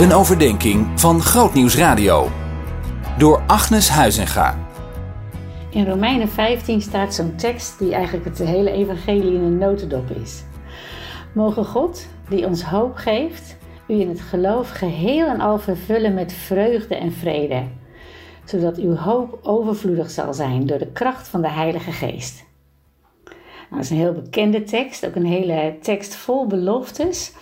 Een overdenking van Grootnieuws Radio. Door Agnes Huizinga. In Romeinen 15 staat zo'n tekst die eigenlijk het hele evangelie in een notendop is. Mogen God, die ons hoop geeft, u in het geloof geheel en al vervullen met vreugde en vrede, zodat uw hoop overvloedig zal zijn door de kracht van de Heilige Geest. Nou, dat is een heel bekende tekst, ook een hele tekst vol beloftes.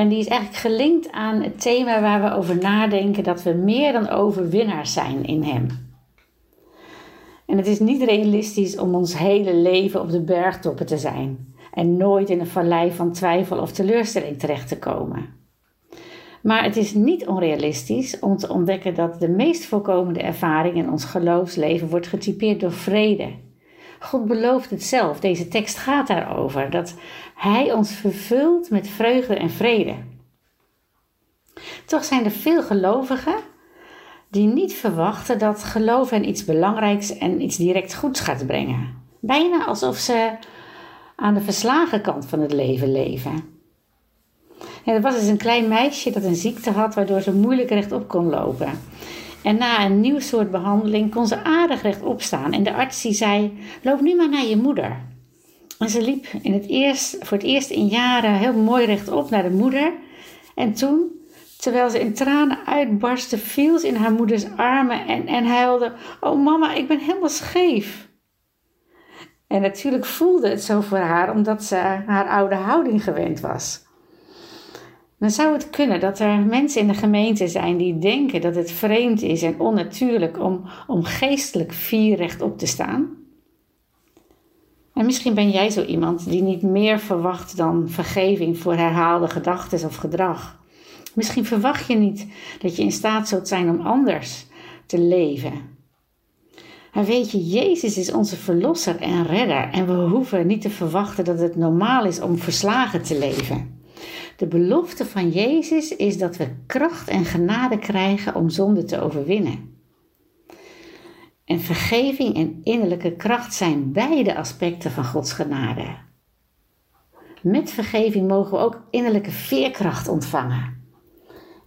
En die is eigenlijk gelinkt aan het thema waar we over nadenken: dat we meer dan overwinnaars zijn in Hem. En het is niet realistisch om ons hele leven op de bergtoppen te zijn en nooit in een vallei van twijfel of teleurstelling terecht te komen. Maar het is niet onrealistisch om te ontdekken dat de meest voorkomende ervaring in ons geloofsleven wordt getypeerd door vrede. God belooft het zelf, deze tekst gaat daarover, dat Hij ons vervult met vreugde en vrede. Toch zijn er veel gelovigen die niet verwachten dat geloof hen iets belangrijks en iets direct goeds gaat brengen. Bijna alsof ze aan de verslagen kant van het leven leven. En er was eens een klein meisje dat een ziekte had waardoor ze moeilijk rechtop kon lopen. En na een nieuw soort behandeling kon ze aardig rechtop staan. En de arts die zei: Loop nu maar naar je moeder. En ze liep in het eerst, voor het eerst in jaren heel mooi rechtop naar de moeder. En toen, terwijl ze in tranen uitbarstte, viel ze in haar moeders armen en, en huilde: Oh mama, ik ben helemaal scheef. En natuurlijk voelde het zo voor haar, omdat ze haar oude houding gewend was. Dan zou het kunnen dat er mensen in de gemeente zijn die denken dat het vreemd is en onnatuurlijk om, om geestelijk vier rechtop te staan. En misschien ben jij zo iemand die niet meer verwacht dan vergeving voor herhaalde gedachten of gedrag. Misschien verwacht je niet dat je in staat zult zijn om anders te leven. En weet je, Jezus is onze verlosser en redder en we hoeven niet te verwachten dat het normaal is om verslagen te leven. De belofte van Jezus is dat we kracht en genade krijgen om zonde te overwinnen. En vergeving en innerlijke kracht zijn beide aspecten van Gods genade. Met vergeving mogen we ook innerlijke veerkracht ontvangen.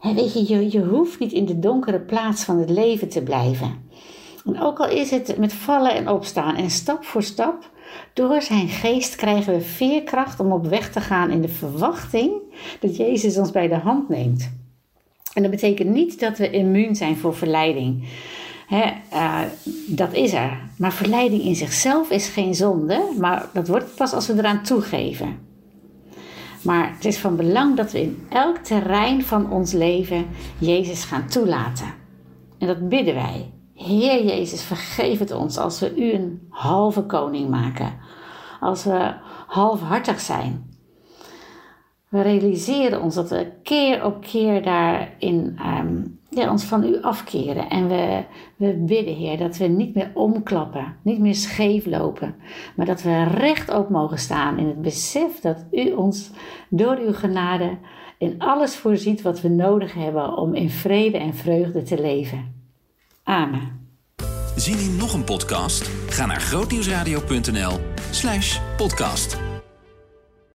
weet je, je, je hoeft niet in de donkere plaats van het leven te blijven. En ook al is het met vallen en opstaan en stap voor stap door zijn geest krijgen we veerkracht om op weg te gaan in de verwachting dat Jezus ons bij de hand neemt. En dat betekent niet dat we immuun zijn voor verleiding. uh, dat is er. Maar verleiding in zichzelf is geen zonde, maar dat wordt pas als we eraan toegeven. Maar het is van belang dat we in elk terrein van ons leven Jezus gaan toelaten. En dat bidden wij. Heer Jezus, vergeef het ons als we u een halve koning maken. Als we halfhartig zijn. We realiseren ons dat we keer op keer daarin ja, ons van u afkeren. En we, we bidden, Heer, dat we niet meer omklappen, niet meer scheef lopen. Maar dat we rechtop mogen staan in het besef dat u ons door uw genade in alles voorziet wat we nodig hebben om in vrede en vreugde te leven. Amen. Zien in nog een podcast? Ga naar grootnieuwsradio.nl slash podcast.